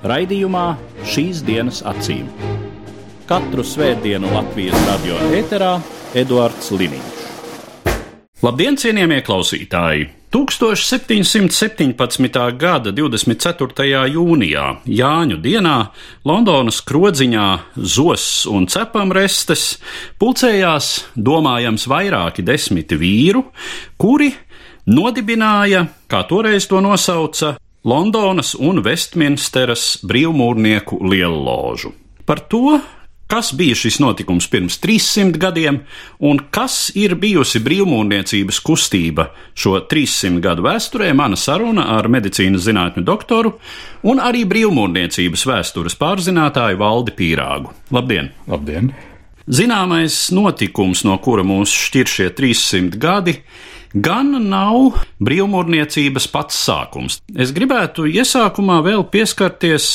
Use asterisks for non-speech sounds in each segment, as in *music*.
Raidījumā šīs dienas acīm. Katru svētdienu Latvijas radio eterā Eduards Liniņš. Labdien, cienījamie klausītāji! 1717. gada 24. jūnijā, Jāņu dienā, Londonas krodziņā Zos un Cepamrestes pulcējās domājams vairāki desmiti vīru, kuri nodibināja, kā toreiz to nosauca, Londonas un Vestminsteras brīvmūrnieku lielložu. Par to, kas bija šis notikums pirms 300 gadiem un kas ir bijusi brīvmūrniecības kustība šo 300 gadu vēsturē, mana saruna ar medicīnas zinātņu doktoru un arī brīvmūrniecības vēstures pārzinātāju Valdi Pīrāgu. Labdien! Labdien! Zināmais notikums, no kura mūs šķir šie 300 gadi, gan nav brīvmūrniecības pats sākums. Es gribētu iesākumā vēl pieskarties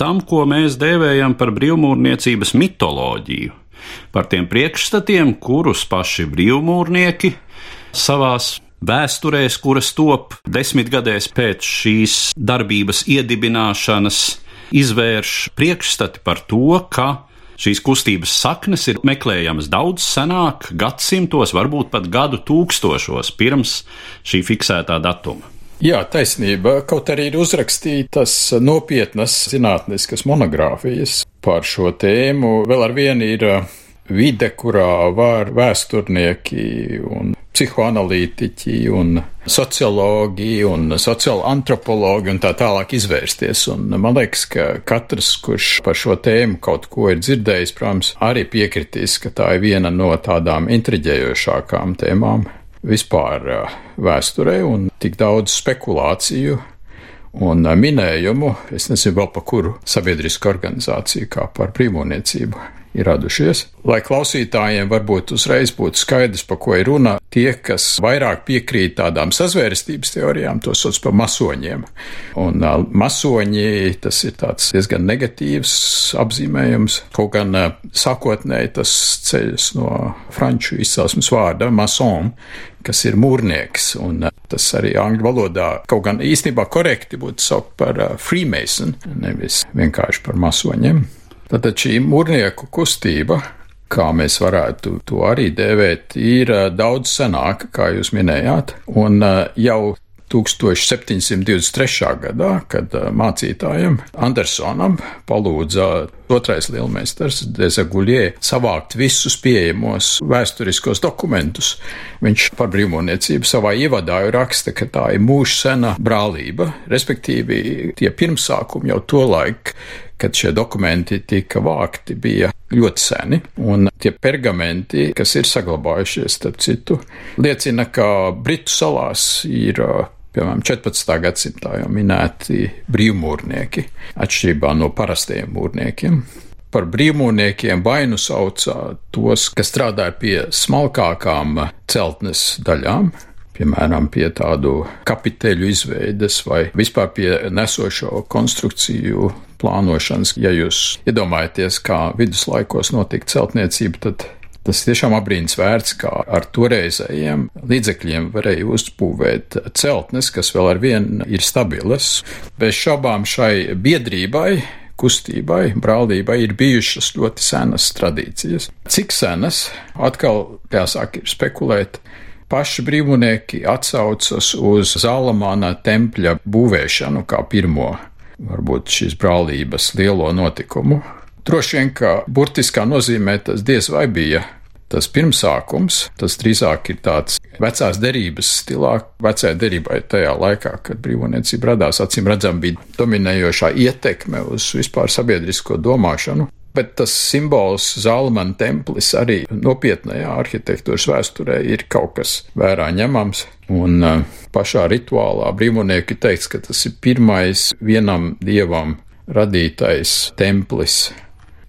tam, ko mēs dēvējam par brīvmūrniecības mitoloģiju, par tiem priekšstatiem, kurus paši brīvmūrnieki savās vēsturēs, kuras top desmitgadēs pēc šīs darbības iedibināšanas, izvērš priekšstati par to, ka šīs kustības saknes ir meklējamas daudz senāk, gadsimtos, varbūt pat gadu tūkstošos pirms šī fiksētā datuma. Jā, taisnība. Kaut arī ir uzrakstītas nopietnas zinātniskas monogrāfijas par šo tēmu. Vēl ar vienu ir vide, kurā var vēsturnieki un psihoanalītiķi un sociologi un sociāla antropologi un tā tālāk izvērsties. Un man liekas, ka katrs, kurš par šo tēmu kaut ko ir dzirdējis, protams, arī piekritīs, ka tā ir viena no tādām intriģējošākām tēmām vispār vēsturē un tik daudz spekulāciju un minējumu. Es nezinu vēl par kuru sabiedrisku organizāciju kā par brīvmūniecību ir radušies. Lai klausītājiem varbūt uzreiz būtu skaidrs, par ko ir runa, tie, kas vairāk piekrīt tādām sazvērestības teorijām, to sauc par masoņiem. Un uh, masoņi tas ir tāds diezgan negatīvs apzīmējums, kaut gan uh, sākotnēji tas ceļas no franču izcelsmes vārda mason, kas ir mūrnieks, un tas arī angļu valodā kaut gan īstenībā korekti būtu saukt par freemason, nevis vienkārši par masoņiem. Tātad šī mūrnieku kustība, kā mēs varētu to arī dēvēt, ir daudz senāka, kā jūs minējāt, un jau 1723. gadā, kad mācītājam Andersonam palūdza otrais lielmeistars Dezaguļie savākt visus pieejamos vēsturiskos dokumentus. Viņš par brīvmūniecību savā ievadā raksta, ka tā ir mūžsena brālība, respektīvi tie pirmsākumi jau to laiku, kad šie dokumenti tika vākti, bija ļoti seni, un tie pergamenti, kas ir saglabājušies, starp citu, liecina, ka Britu salās ir piemēram, 14. gadsimtā jau minēti brīvmūrnieki, atšķirībā no parastajiem mūrniekiem. Par brīvmūrniekiem vainu sauca tos, kas strādāja pie smalkākām celtnes daļām, piemēram, pie tādu kapiteļu izveides vai vispār pie nesošo konstrukciju plānošanas. Ja jūs iedomājaties, kā viduslaikos notika celtniecība, tad Tas tiešām apbrīns vērts, kā ar toreizējiem līdzekļiem varēja uzbūvēt celtnes, kas vēl ar vienu ir stabilas. Bez šaubām šai biedrībai kustībai, brālībai ir bijušas ļoti senas tradīcijas. Cik senas, atkal jāsāk spekulēt. Paši brīvnieki atsaucas uz Zalamāna tempļa būvēšanu kā pirmo, varbūt šīs brālības lielo notikumu, Droši vien, ka burtiskā nozīmē tas diez vai bija tas pirmsākums, tas drīzāk ir tāds vecās derības stilā. Vecajā derībai tajā laikā, kad brīvniecība radās, acīm redzam, bija dominējošā ietekme uz vispār sabiedrisko domāšanu. Bet tas simbols Zalmana templis arī nopietnējā arhitektūras vēsturē ir kaut kas vērā ņemams. Un uh, pašā rituālā brīvnieki teiks, ka tas ir pirmais vienam dievam radītais templis.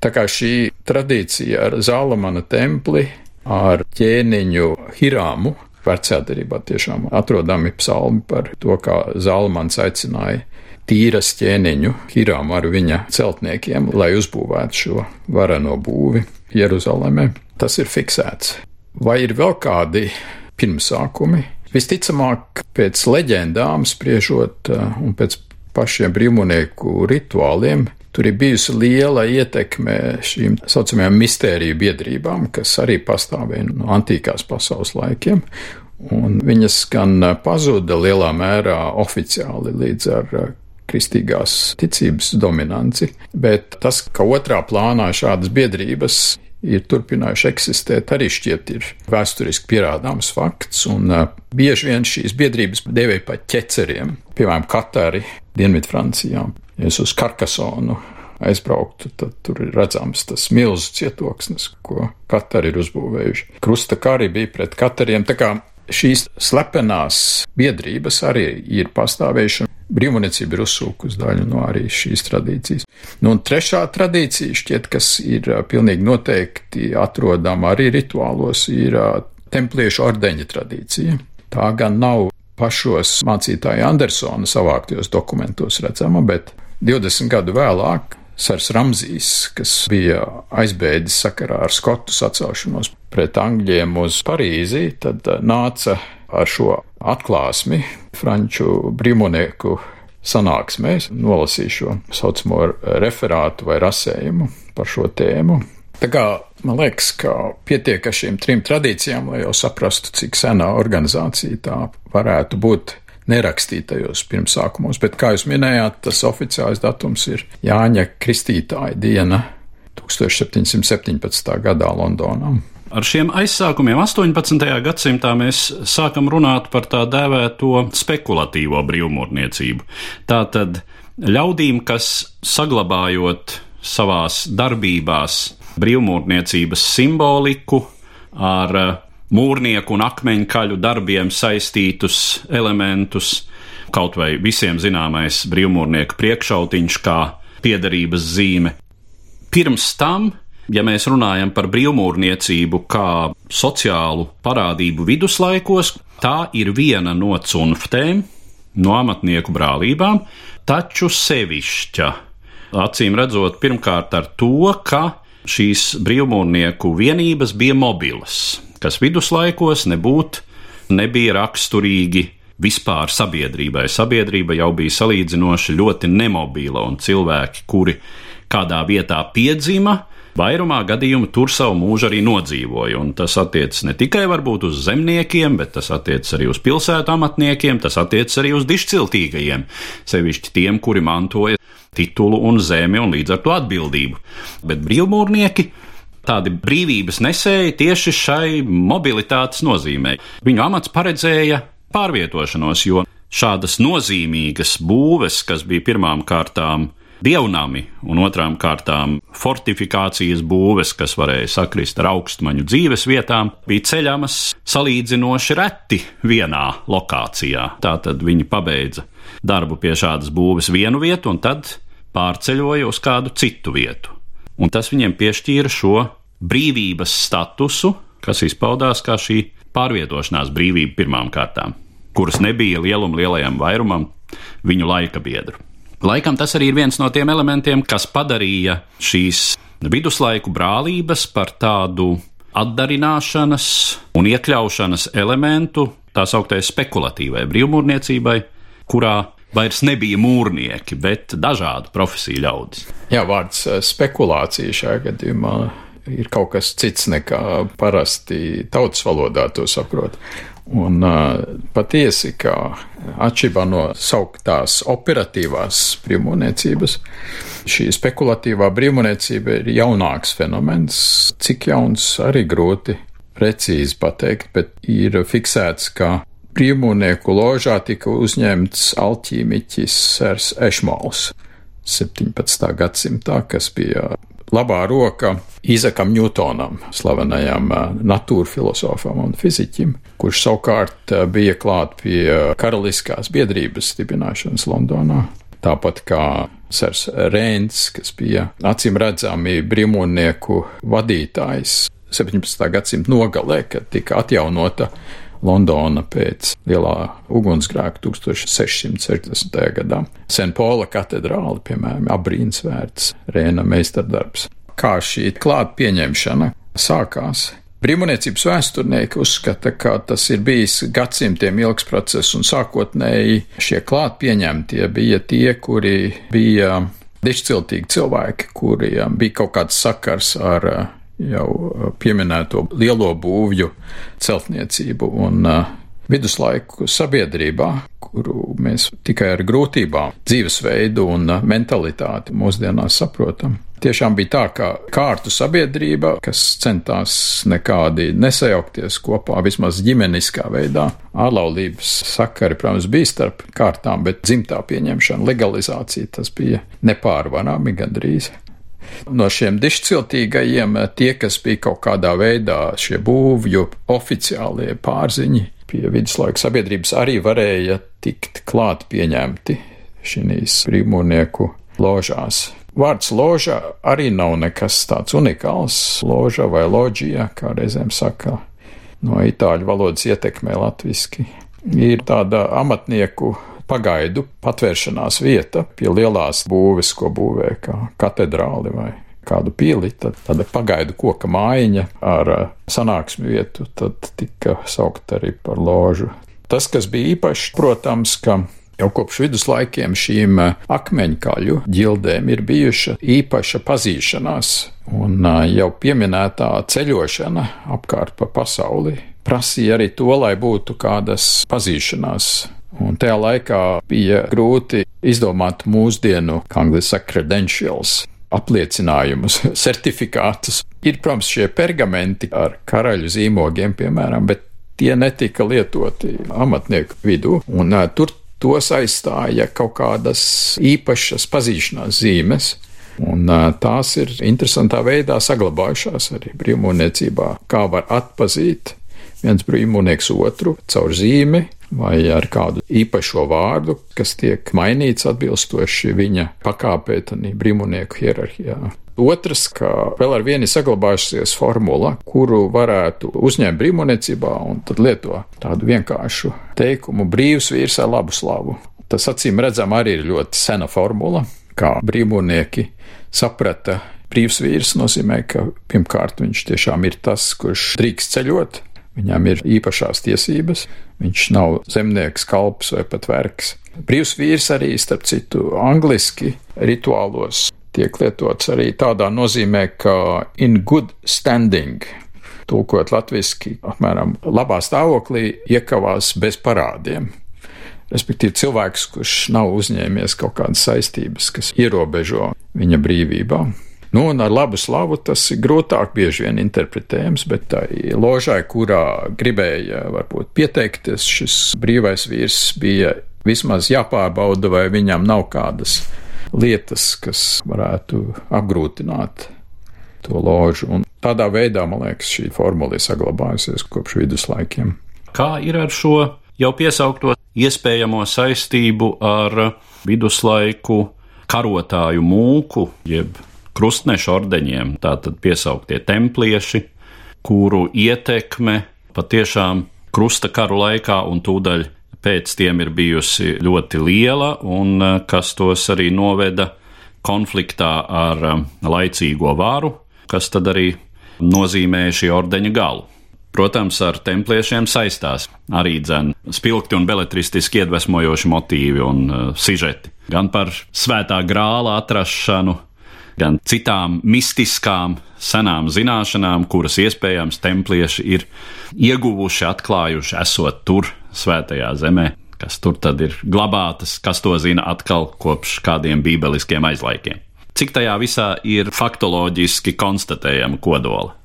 Tā kā šī tradīcija ar Zālamana templi, ar ķēniņu Hirāmu, vecā darbā tiešām atrodami psalmi par to, kā Zālamans aicināja tīras ķēniņu Hirāmu ar viņa celtniekiem, lai uzbūvētu šo vareno būvi Jeruzalemē. Tas ir fiksēts. Vai ir vēl kādi pirmsākumi? Visticamāk, pēc leģendām spriežot uh, un pēc pašiem brīvmonieku rituāliem, tur ir bijusi liela ietekme šīm tā saucamajām mistēriju biedrībām, kas arī pastāvēja no antīkās pasaules laikiem. Un viņas gan pazuda lielā mērā oficiāli līdz ar uh, kristīgās ticības dominanci, bet tas, ka otrā plānā šādas biedrības ir turpinājuši eksistēt, arī šķiet ir vēsturiski pierādāms fakts, un uh, bieži vien šīs biedrības dēvēja par ķeceriem, piemēram, Katari, Dienvidfrancijā. Ja es uz Karkasonu aizbrauktu, tad tur ir redzams tas milzu cietoksnis, ko Katari ir uzbūvējuši. Krusta kari bija pret Katariem, tā kā šīs slepenās biedrības arī ir pastāvējušas. Brīvmonīcība ir uzsūkusi daļu no arī šīs tradīcijas. Nu, un trešā tradīcija, šķiet, kas ir pilnīgi noteikti atrodama arī rituālos, ir templiešu ordeņa tradīcija. Tā gan nav pašos mācītāja Andersona savāktajos dokumentos redzama, bet 20 gadu vēlāk Sars Ramzīs, kas bija aizbēdis sakarā ar skotu sacelšanos pret angļiem uz Parīzi, tad nāca ar šo atklāsmi franču brīvmonieku sanāksmēs, nolasīju šo saucamo referātu vai rasējumu par šo tēmu. Tā kā man liekas, ka pietiek ar šīm trim tradīcijām, lai jau saprastu, cik senā organizācija tā varētu būt nerakstītajos pirmsākumos, bet, kā jūs minējāt, tas oficiālais datums ir Jāņa Kristītāja diena 1717. gadā Londonā. Ar šiem aizsākumiem 18. gadsimtā mēs sākam runāt par tā dēvēto spekulatīvo brīvmūrniecību. Tātad ļaudīm, kas saglabājot savās darbībās brīvmūrniecības simboliku ar mūrnieku un akmeņkaļu darbiem saistītus elementus, kaut vai visiem zināmais brīvmūrnieku priekšautiņš kā piederības zīme. Pirms tam ja mēs runājam par brīvmūrniecību kā sociālu parādību viduslaikos, tā ir viena no cunftēm, no amatnieku brālībām, taču sevišķa. Acīm redzot, pirmkārt ar to, ka šīs brīvmūrnieku vienības bija mobilas, kas viduslaikos nebūtu, nebija raksturīgi vispār sabiedrībai. Sabiedrība jau bija salīdzinoši ļoti nemobila, un cilvēki, kuri kādā vietā piedzima, Vairumā gadījumu tur savu mūžu arī nodzīvoja, un tas attiecas ne tikai varbūt uz zemniekiem, bet tas attiecas arī uz pilsētu amatniekiem, tas attiecas arī uz dišciltīgajiem, sevišķi tiem, kuri mantoja titulu un zemi un līdz ar to atbildību. Bet brīvmūrnieki tādi brīvības nesēji tieši šai mobilitātes nozīmē. Viņu amats paredzēja pārvietošanos, jo šādas nozīmīgas būves, kas bija pirmām kārtām dievnami un otrām kārtām fortifikācijas būves, kas varēja sakrist ar augstmaņu dzīves vietām, bija ceļamas salīdzinoši reti vienā lokācijā. Tātad viņi pabeidza darbu pie šādas būves vienu vietu un tad pārceļoja uz kādu citu vietu. Un tas viņiem piešķīra šo brīvības statusu, kas izpaudās kā šī pārvietošanās brīvība pirmām kārtām, kuras nebija lielum lielajam vairumam viņu laika biedru. Laikam tas arī ir viens no tiem elementiem, kas padarīja šīs viduslaiku brālības par tādu atdarināšanas un iekļaušanas elementu tā sauktajai spekulatīvai brīvmūrniecībai, kurā vairs nebija mūrnieki, bet dažādu profesiju ļaudis. Jā, vārds eh, spekulācija šajā gadījumā ir kaut kas cits nekā parasti tautas valodā to saprot. Un uh, patiesi, ka atšķirībā no sauktās operatīvās brīvmūniecības, šī spekulatīvā brīvmūniecība ir jaunāks fenomens. Cik jauns arī grūti precīzi pateikt, bet ir fiksēts, ka brīvmūnieku ložā tika uzņemts alķīmiķis Sērs Ešmals 17. gadsimtā, kas bija labā roka Izakam Ņūtonam, slavenajam natūra filozofam un fiziķim, kurš savukārt bija klāt pie karaliskās biedrības dibināšanas Londonā. tāpat kā Sers Rēns, kas bija acīm redzami brīvmūrnieku vadītājs 17. gadsimta nogalē, kad tika atjaunota Londona pēc lielā ugunsgrēka 1660. gadā. Senpola katedrāle, piemēram, abrīns vērts Rēna meistardarbs. Kā šī klāt pieņemšana sākās? Brīvmūniecības vēsturnieki uzskata, ka tas ir bijis gadsimtiem ilgs process, un sākotnēji šie klāt pieņemtie bija tie, kuri bija dišciltīgi cilvēki, kuriem bija kaut kāds sakars ar jau pieminēto lielo būvju celtniecību un viduslaiku sabiedrībā, kuru mēs tikai ar grūtībām, dzīvesveidu un mentalitāti mūsdienās saprotam tiešām bija tā, ka kārtu sabiedrība, kas centās nekādi nesajaukties kopā, vismaz ģimeniskā veidā, ārlaulības sakari, protams, bija starp kārtām, bet dzimtā pieņemšana, legalizācija tas bija nepārvarāmi gandrīz. No šiem dišciltīgajiem tie, kas bija kaut kādā veidā šie būvju oficiālie pārziņi pie viduslaika sabiedrības, arī varēja tikt klāt pieņemti šīs brīvmūrnieku ložās. Vārds loža arī nav nekas tāds unikāls. Loža vai loģija, kā reizēm saka, no itāļu valodas ietekmē latviski. Ir tāda amatnieku pagaidu patvēršanās vieta pie lielās būves, ko būvē kā katedrāli vai kādu pili, tad tāda pagaidu koka mājiņa ar sanāksmi vietu, tad tika saukt arī par ložu. Tas, kas bija īpašs, protams, ka Jau kopš viduslaikiem šīm eh, akmeņkaļu ģildēm ir bijuša īpaša pazīšanās, un eh, jau pieminētā ceļošana apkārt pa pasauli prasīja arī to, lai būtu kādas pazīšanās. Un tajā laikā bija grūti izdomāt mūsdienu, kā angļuiski saka, credentials, apliecinājumus, *laughs* certifikātus. Ir, protams, šie pergamenti ar karaļu zīmogiem, piemēram, bet tie netika lietoti amatnieku vidū, un uh, tur tos aizstāja kaut kādas īpašas pazīšanās zīmes. Un tās ir interesantā veidā saglabājušās arī brīvmūniecībā. Kā var atpazīt viens brīvmūnieks otru caur zīmi vai ar kādu īpašo vārdu, kas tiek mainīts atbilstoši viņa pakāpētanī brīvmūnieku hierarhijā. Otrs, ka vēl ar vienu saglabājusies formula, kuru varētu uzņemt brīvmūniecībā un tad lieto tādu vienkāršu teikumu brīvs vīrs ar labu slavu. Tas acīm redzam arī ir ļoti sena formula, kā brīvmūnieki saprata. Brīvs vīrs nozīmē, ka pirmkārt viņš tiešām ir tas, kurš drīkst ceļot, viņam ir īpašās tiesības, viņš nav zemnieks, kalps vai pat vergs. Brīvs vīrs arī, starp citu, angliski rituālos tiek lietots arī tādā nozīmē, ka in good standing. Tūkot latviešu, apmēram labā stāvoklī, iekavās bez parādiem. Respektīvi, cilvēks, kurš nav uzņēmies kaut kādas saistības, kas ierobežo viņa brīvībā. Nu, un ar labu slavu tas ir grūtāk bieži vien interpretējams, bet tā ložai, kurā gribēja varbūt pieteikties, šis brīvais vīrs bija vismaz jāpārbauda, vai viņam nav kādas lietas, kas varētu apgrūtināt to ložu. Un tādā veidā, man liekas, šī formula ir saglabājusies kopš viduslaikiem. Kā ir ar šo jau piesaukto iespējamo saistību ar viduslaiku karotāju mūku, jeb krustnešu ordeņiem, tātad piesauktie templieši, kuru ietekme patiešām krusta karu laikā un tūdaļ pēc tiem ir bijusi ļoti liela un eh, kas tos arī noveda konfliktā ar eh, laicīgo varu, kas tad arī nozīmē šī ordeņa galu. Protams, ar templiešiem saistās arī dzen spilgti un beletristiski iedvesmojoši motīvi un uh, sižeti. Gan par svētā grāla atrašanu, gan citām mistiskām senām zināšanām, kuras iespējams templieši ir ieguvuši, atklājuši, esot tur svētajā zemē, kas tur tad ir glabātas, kas to zina atkal kopš kādiem bībeliskiem aizlaikiem. Cik tajā visā ir faktoloģiski konstatējama kodola?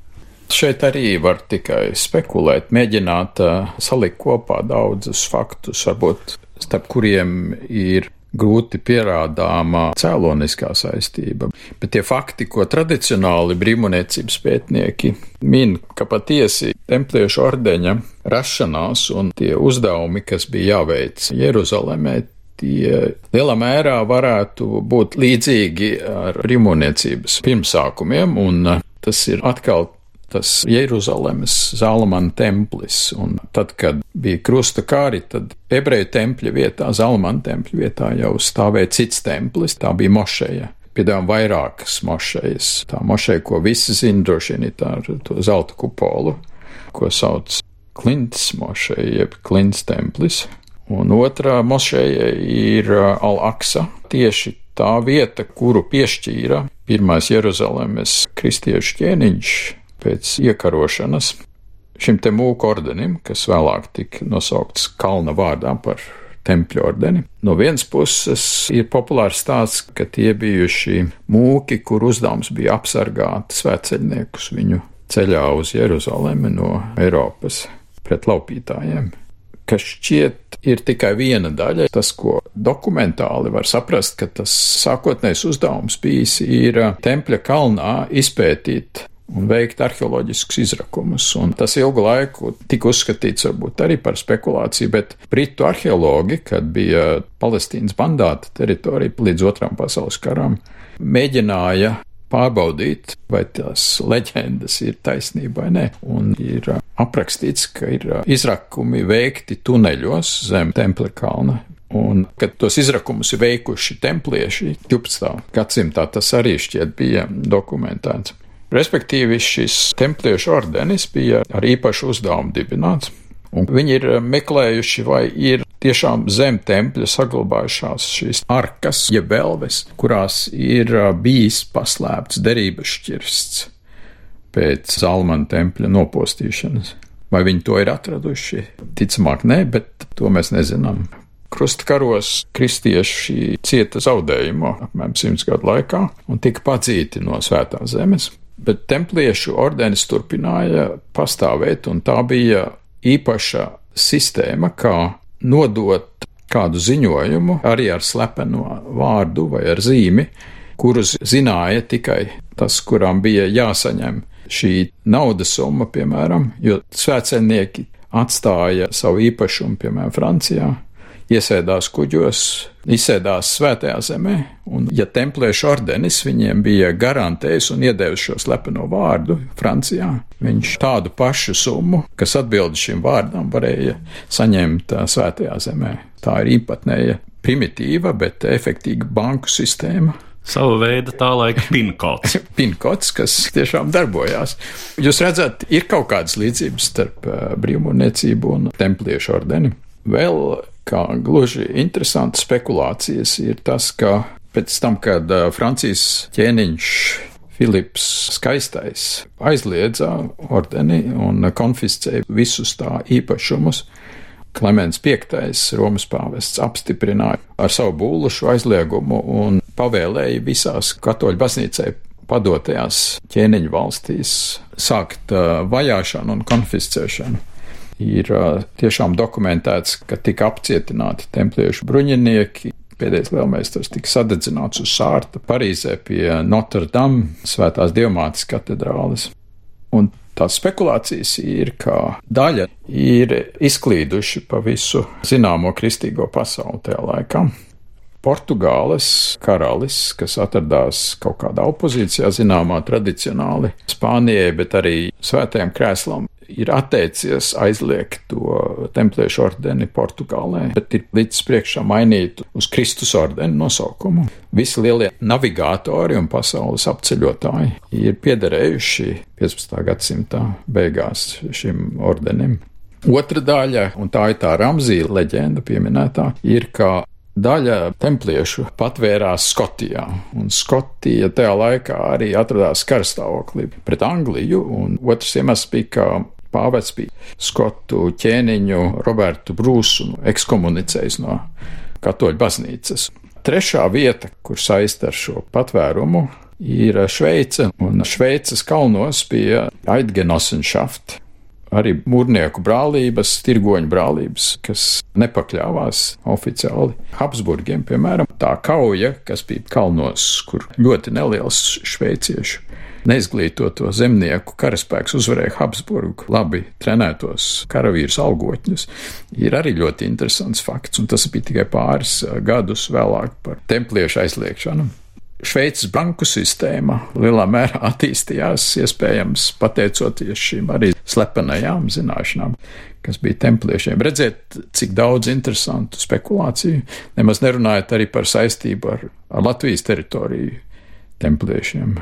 Šeit arī var tikai spekulēt, mēģināt uh, salikt kopā daudzus faktus, varbūt starp kuriem ir grūti pierādāmā cēloniskā saistība. Bet tie fakti, ko tradicionāli brīvmūniecības pētnieki min, ka patiesi templiešu ordeņa rašanās un tie uzdevumi, kas bija jāveic Jeruzalemē, tie lielā mērā varētu būt līdzīgi ar brīvmūniecības pirmsākumiem, un tas ir atkal tas Jeruzalemes Zalmana templis, un tad, kad bija krusta kāri, tad ebreju tempļa vietā, Zalmana tempļa vietā jau stāvēja cits templis, tā bija mošeja. Piedāvājām vairākas mošejas. Tā mošeja, ko visi zina, droši vien ir tā ar to zelta kupolu, ko sauc Klints mošeja, jeb Klints templis. Un otrā mošeja ir Al-Aksa, tieši tā vieta, kuru piešķīra pirmais Jeruzalemes kristiešu ķēniņš pēc iekarošanas šim te mūku ordenim, kas vēlāk tika nosaukts kalna vārdā par tempļu ordeni. No vienas puses ir populārs stāsts, ka tie bijuši mūki, kur uzdevums bija apsargāt svētceļniekus viņu ceļā uz Jeruzalemi no Eiropas pret laupītājiem kas šķiet ir tikai viena daļa. Tas, ko dokumentāli var saprast, ka tas sākotnējs uzdevums bijis ir tempļa kalnā izpētīt un veikt arheoloģiskus izrakumus. Un tas ilgu laiku tika uzskatīts varbūt arī par spekulāciju, bet britu arheologi, kad bija Palestīnas bandāta teritorija līdz otram pasaules karam, mēģināja pārbaudīt, vai tās leģendas ir taisnība vai nē. Un ir aprakstīts, ka ir izrakumi veikti tuneļos zem Templi kalna. Un, kad tos izrakumus ir veikuši templieši 12. gadsimtā, tas arī šķiet bija dokumentēts. Respektīvi, šis templiešu ordenis bija ar īpašu uzdevumu dibināts, un viņi ir meklējuši, vai ir tiešām zem tempļa saglabājušās šīs arkas, jeb velves, kurās ir bijis paslēpts derības šķirsts pēc Zalmana tempļa nopostīšanas. Vai viņi to ir atraduši? Ticamāk, nē, bet to mēs nezinām. Krustkaros kristieši cieta zaudējumu apmēram simts gadu laikā un tika padzīti no svētās zemes bet templiešu ordenis turpināja pastāvēt, un tā bija īpaša sistēma, kā nodot kādu ziņojumu arī ar slepeno vārdu vai ar zīmi, kurus zināja tikai tas, kuram bija jāsaņem šī naudas summa, piemēram, jo svētceļnieki atstāja savu īpašumu, piemēram, Francijā, iesēdās kuģos, izsēdās svētajā zemē, un, ja templiešu ordenis viņiem bija garantējis un iedevis šo slepeno vārdu Francijā, viņš tādu pašu summu, kas atbildi šim vārdam, varēja saņemt svētajā zemē. Tā ir īpatnēja, primitīva, bet efektīva banku sistēma. Sava veida tā laika *laughs* pinkots. pinkots, kas tiešām darbojās. Jūs redzat, ir kaut kādas līdzības starp brīvmūrniecību un templiešu ordeni. Vēl kā gluži interesantas spekulācijas ir tas, ka pēc tam, kad Francijas ķēniņš Filips Skaistais aizliedza ordeni un konfiscēja visus tā īpašumus, Klimants V, Romas pāvests, apstiprināja ar savu būlu šo aizliegumu un pavēlēja visās katoļu baznīcai padotajās ķēniņu valstīs sākt vajāšanu un konfiscēšanu ir tiešām dokumentēts, ka tika apcietināti templiešu bruņinieki. Pēdējais lielmeistars tika sadedzināts uz sārta Parīzē pie Notre Dame svētās diamātas katedrāles. Un tās spekulācijas ir, ka daļa ir izklīduši pa visu zināmo kristīgo pasauli tajā laikā. Portugāles karalis, kas atradās kaut kādā opozīcijā, zināmā tradicionāli Spānijai, bet arī svētajam krēslam, ir atteicies aizliegt to templiešu ordeni Portugālē, bet ir līdz priekšā mainīt uz Kristus ordeni nosaukumu. Visi lielie navigātori un pasaules apceļotāji ir piederējuši 15. gadsimta beigās šim ordenim. Otra daļa, un tā ir tā Ramzīla leģenda pieminētā, ir, ka daļa templiešu patvērās Skotijā, un Skotija tajā laikā arī atradās karstāvoklī pret Angliju, un otrs iemesls bija, ka pāvests bija skotu ķēniņu Robertu Brūsu ekskomunicējis no katoļu baznīcas. Trešā vieta, kur saista ar šo patvērumu, ir Šveice, un Šveices kalnos bija Aidgenosenšaft, arī mūrnieku brālības, tirgoņu brālības, kas nepakļāvās oficiāli Habsburgiem, piemēram, tā kauja, kas bija kalnos, kur ļoti neliels šveiciešu neizglītoto zemnieku karaspēks uzvarēja Habsburgu labi trenētos karavīrus algotņus, ir arī ļoti interesants fakts, un tas bija tikai pāris gadus vēlāk par templiešu aizliekšanu. Šveices banku sistēma lielā mērā *laughs* attīstījās, iespējams, pateicoties šīm arī slepenajām zināšanām, kas bija templiešiem. Redziet, cik daudz interesantu spekulāciju, nemaz nerunājot arī par saistību ar, ar Latvijas teritoriju templiešiem.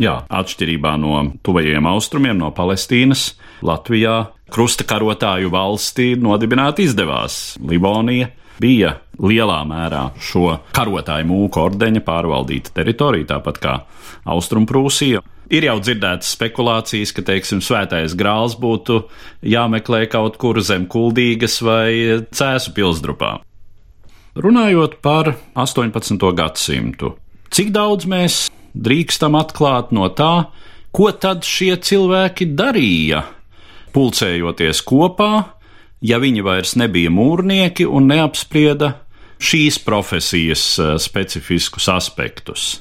Jā, atšķirībā no tuvajiem austrumiem, no Palestīnas, Latvijā krusta karotāju valstī nodibināt izdevās Libonija bija lielā mērā šo karotāju mūku ordeņa pārvaldīta teritorija, tāpat kā Austrumprūsija. Ir jau dzirdētas spekulācijas, ka, teiksim, svētais grāls būtu jāmeklē kaut kur zem kuldīgas vai cēsu pilsdrupā. Runājot par 18. gadsimtu, cik daudz mēs drīkstam atklāt no tā, ko tad šie cilvēki darīja, pulcējoties kopā, ja viņi vairs nebija mūrnieki un neapsprieda šīs profesijas eh, specifiskus aspektus.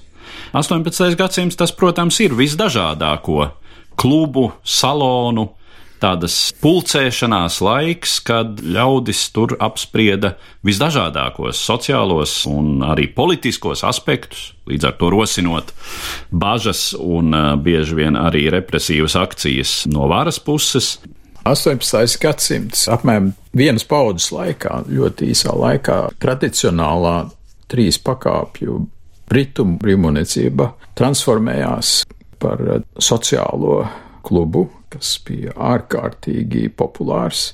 18. gadsimts tas, protams, ir visdažādāko klubu, salonu, tādas pulcēšanās laiks, kad ļaudis tur apsprieda visdažādākos sociālos un arī politiskos aspektus, līdz ar to rosinot bažas un bieži vien arī represīvas akcijas no varas puses. 18. gadsimts, apmēram vienas paudzes laikā, ļoti īsā laikā, tradicionālā trīs pakāpju britu brīvmūniecība transformējās par sociālo klubu, kas bija ārkārtīgi populārs,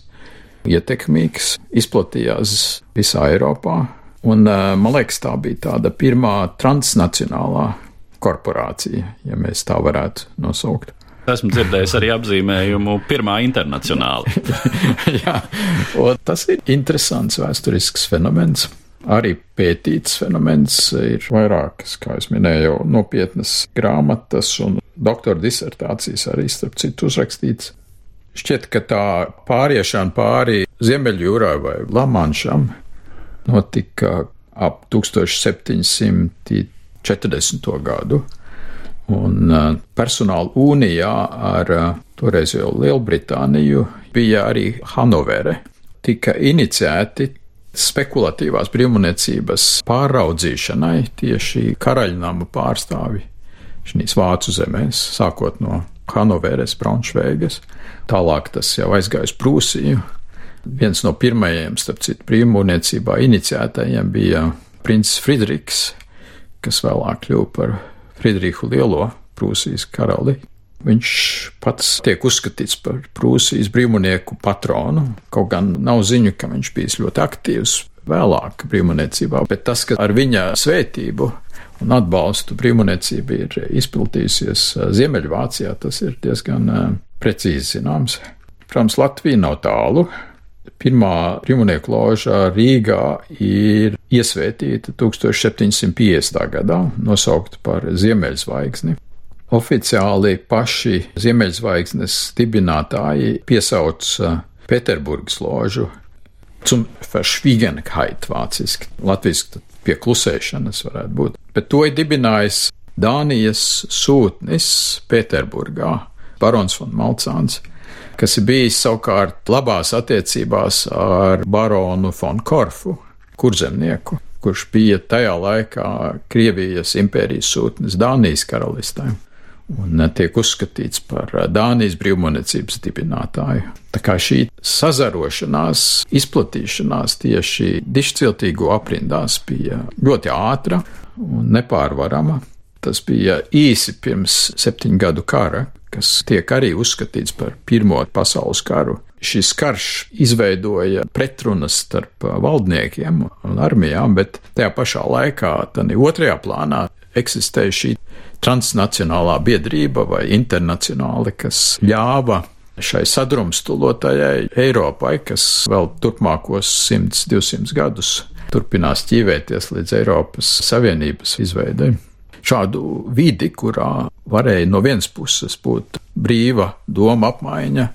ietekmīgs, izplatījās visā Eiropā. Un, eh, man liekas, tā bija tāda pirmā transnacionālā korporācija, ja mēs tā varētu nosaukt. Esmu dzirdējis arī apzīmējumu pirmā internacionāla. *laughs* Jā, tas ir interesants vēsturisks fenomens. Arī pētīts fenomens ir vairākas, kā jau minēju, nopietnas grāmatas un doktora disertācijas arī starp citu uzrakstīts. Šķiet, ka tā pāriešana pāri Ziemeļjūrai vai Lamanšam notika ap 1740. gadu Un uh, personāla unijā ar uh, toreizējo Lielbritāniju bija arī Hanovere. Tika iniciēti spekulatīvās brīvmuniecības pāraudzīšanai tieši karaļnama pārstāvi šīs vācu zemēs, sākot no Hanoveres, Braunšveigas. Tālāk tas jau aizgāja uz Prūsiju. Viens no pirmajiem, starp citu, brīvmuniecībā iniciētajiem bija princis Friedrichs, kas vēlāk kļuva par Friedrihu Lielo, Prūsijas karali. Viņš pats tiek uzskatīts par Prūsijas brīvmonieku patronu, kaut gan nav ziņu, ka viņš bijis ļoti aktīvs vēlāk brīvmoniecībā, bet tas, ka ar viņa svētību un atbalstu brīvmoniecība ir izplatījusies Ziemeļvācijā, tas ir diezgan precīzi zināms. Protams, Latvija nav tālu, Pirmā brīvmonieku loža Rīgā ir iesvētīta 1750. gadā, nosaukta par Ziemeļzvaigzni. Oficiāli paši Ziemeļzvaigznes dibinātāji piesauc Pēterburgas ložu. Zum Verschwiegenheit vāciski, latviski pie klusēšanas varētu būt, bet to ir dibinājis Dānijas sūtnis Pēterburgā, barons von Malcāns kas ir bijis savukārt labās attiecībās ar baronu von Korfu, kurzemnieku, kurš bija tajā laikā Krievijas impērijas sūtnis Dānijas karalistē un tiek uzskatīts par Dānijas brīvmonecības dibinātāju. Tā kā šī sazarošanās, izplatīšanās tieši dišciltīgo aprindās bija ļoti ātra un nepārvarama. Tas bija īsi pirms septiņu gadu kara, kas tiek arī uzskatīts par Pirmo pasaules karu. Šis karš izveidoja pretrunas starp valdniekiem un armijām, bet tajā pašā laikā, tad otrajā plānā eksistēja šī transnacionālā biedrība vai internacionāli, kas ļāva šai sadrumstalotajai Eiropai, kas vēl turpmākos 100-200 gadus turpinās ķīvēties līdz Eiropas Savienības izveidei šādu vidi, kurā varēja no vienas puses būt brīva doma apmaiņa,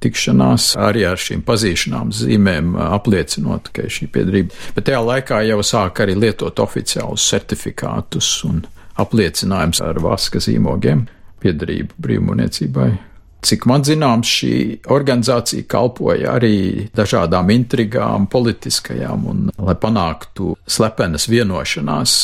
tikšanās arī ar šīm pazīšanām zīmēm apliecinot, ka ir šī piedrība. Bet tajā laikā jau sāk arī lietot oficiālus certifikātus un apliecinājums ar vaska zīmogiem. piedarību brīvmūniecībai. Cik man zināms, šī organizācija kalpoja arī dažādām intrigām, politiskajām, un lai panāktu slepenas vienošanās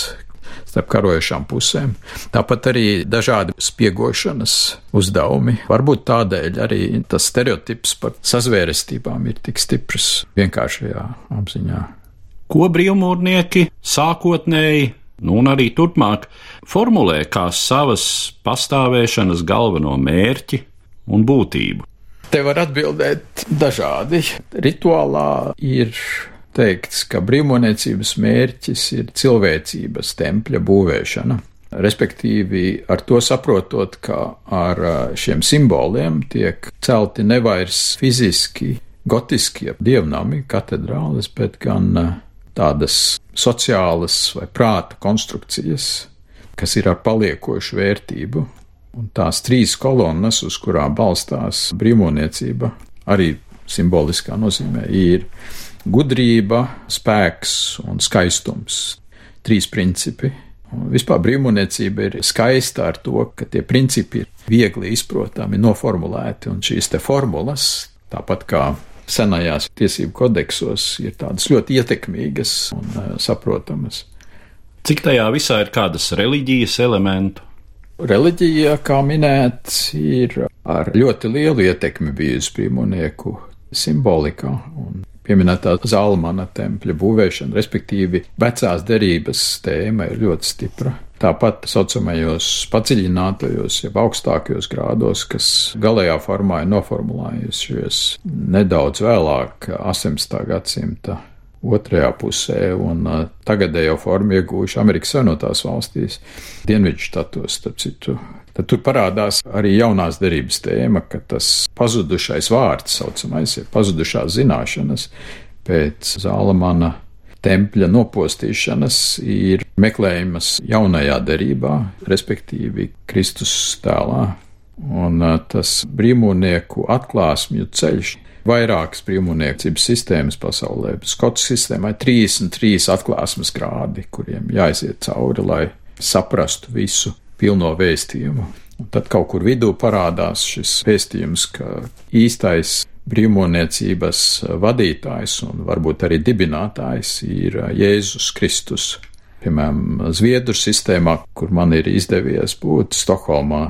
starp karojošām pusēm. Tāpat arī dažādi spiegošanas uzdevumi. Varbūt tādēļ arī tas stereotips par sazvērestībām ir tik stiprs vienkāršajā apziņā. Ko brīvmūrnieki sākotnēji nu, un arī turpmāk formulē kā savas pastāvēšanas galveno mērķi un būtību. Te var atbildēt dažādi. Rituālā ir teikts, ka brīvmūniecības mērķis ir cilvēcības tempļa būvēšana. Respektīvi, ar to saprotot, ka ar šiem simboliem tiek celti nevairs fiziski gotiskie dievnami, katedrāles, bet gan tādas sociālas vai prāta konstrukcijas, kas ir ar paliekošu vērtību. Un tās trīs kolonnas, uz kurām balstās brīvmūniecība, arī simboliskā nozīmē, ir gudrība, spēks un skaistums. Trīs principi. Un vispār brīvmūniecība ir skaista ar to, ka tie principi ir viegli izprotami, noformulēti, un šīs te formulas, tāpat kā senajās tiesību kodeksos ir tādas ļoti ietekmīgas un uh, saprotamas. Cik tajā visā ir kādas reliģijas elementu? Reliģija, kā minēts, ir ar ļoti lielu ietekmi bijusi brīvmonieku simbolikā un pieminētā Zalmana tempļa būvēšana, respektīvi vecās derības tēma ir ļoti stipra. Tāpat saucamajos padziļinātajos, jeb augstākajos grādos, kas galējā formā ir noformulējušies nedaudz vēlāk, 18. gadsimta otrajā pusē, un uh, tagadējo formu iegūjuši Amerikas Savienotās valstīs, Dienvidu štatos, starp citu. Tad tur parādās arī jaunās derības tēma, ka tas pazudušais vārds, saucamais, ir pazudušās zināšanas pēc Zālamana tempļa nopostīšanas ir meklējamas jaunajā derībā, respektīvi Kristus tēlā. Un tas brīvmūnieku atklāsmju ceļš vairākas brīvmūniecības sistēmas pasaulē. Skotu sistēmai 33 atklāsmes grādi, kuriem jāiziet cauri, lai saprastu visu pilno vēstījumu. Un tad kaut kur vidū parādās šis vēstījums, ka īstais brīvmūniecības vadītājs un varbūt arī dibinātājs ir Jēzus Kristus. Piemēram, Zviedru sistēmā, kur man ir izdevies būt Stokholmā,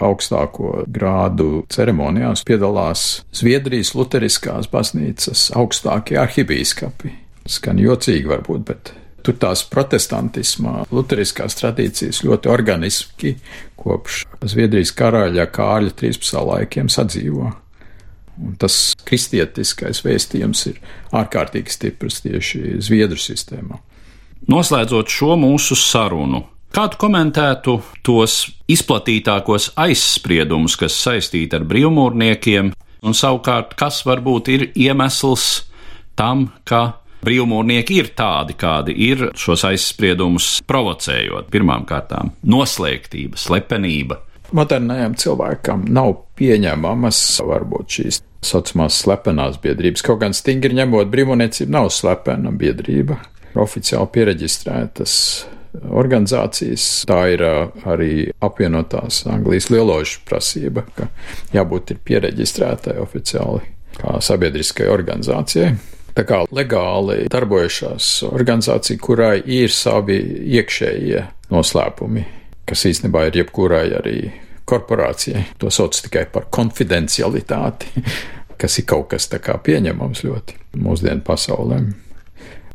augstāko grādu ceremonijās piedalās Zviedrijas Lutheriskās baznīcas augstākie arhibīskapi. Skan jocīgi varbūt, bet tur tās protestantismā, luteriskās tradīcijas ļoti organiski kopš Zviedrijas karaļa Kārļa 13. laikiem sadzīvo. Un tas kristietiskais vēstījums ir ārkārtīgi stiprs tieši Zviedru sistēmā. Noslēdzot šo mūsu sarunu, Kā tu komentētu tos izplatītākos aizspriedumus, kas saistīti ar brīvmūrniekiem, un savukārt, kas varbūt ir iemesls tam, ka brīvmūrnieki ir tādi, kādi ir, šos aizspriedumus provocējot pirmām kārtām - noslēgtība, slepenība. Modernajam cilvēkam nav pieņemamas varbūt šīs saucamās slepenās biedrības, kaut gan stingri ņemot brīvmūniecība nav slepena biedrība. Oficiāli pieregistrētas organizācijas. Tā ir arī apvienotās Anglijas lieložu prasība, ka jābūt ir pieregistrētai oficiāli kā sabiedriskai organizācijai. Tā kā legāli darbojušās organizācija, kurai ir savi iekšējie noslēpumi, kas īstenībā ir jebkurai arī korporācijai. To sauc tikai par konfidencialitāti, *laughs* kas ir kaut kas tā kā pieņemams ļoti mūsdienu pasaulēm.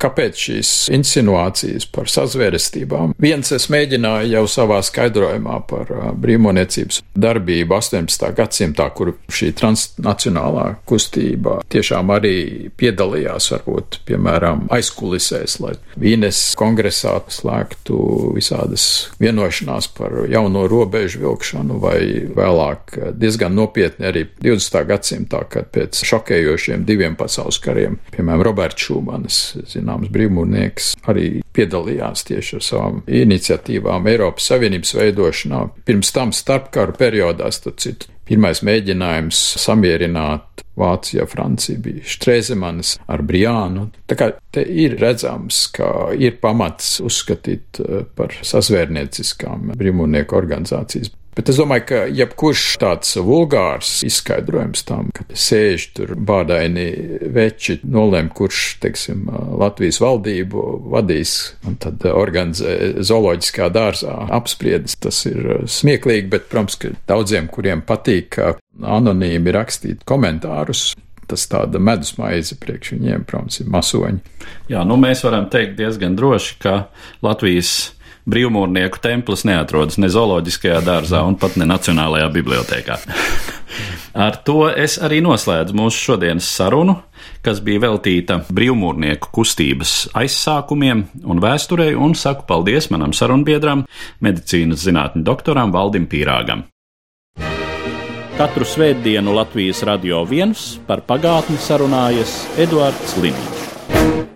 Kāpēc šīs insinuācijas par sazvērestībām? Viens es mēģināju jau savā skaidrojumā par brīvmoniecības darbību 18. gadsimtā, kur šī transnacionālā kustība tiešām arī piedalījās, varbūt, piemēram, aizkulisēs, lai Vīnes kongresā slēgtu visādas vienošanās par jauno robežu vilkšanu, vai vēlāk diezgan nopietni arī 20. gadsimtā, kad pēc šokējošiem diviem pasaules kariem, piemēram, Roberts Šūmanis, zināms brīvmūrnieks, arī piedalījās tieši ar savām iniciatīvām Eiropas Savienības veidošanā. Pirms tam starpkaru periodā, starp citu, pirmais mēģinājums samierināt Vācija, Francija bija Štrēzemanis ar Briānu. Tā kā te ir redzams, ka ir pamats uzskatīt eh, par sazvērnieciskām brīvmūrnieku organizācijas. Bet es domāju, ka jebkurš tāds vulgārs izskaidrojums tam, ka sēž tur bādaini veči, nolēm, kurš, teiksim, Latvijas valdību vadīs un tad organizē zooloģiskā dārzā apspriedis, tas ir smieklīgi, bet, protams, ka daudziem, kuriem patīk anonīmi rakstīt komentārus, tas tāda medus maize priekš viņiem, protams, ir masoņi. Jā, nu mēs varam teikt diezgan droši, ka Latvijas brīvmūrnieku templis neatrodas ne zooloģiskajā dārzā un pat ne Nacionālajā bibliotekā. *laughs* Ar to es arī noslēdzu mūsu šodienas sarunu, kas bija veltīta brīvmūrnieku kustības aizsākumiem un vēsturei, un saku paldies manam sarunbiedram, medicīnas zinātņu doktoram Valdim Pīrāgam. Katru svētdienu Latvijas radio viens par pagātni sarunājas Eduards Līniju.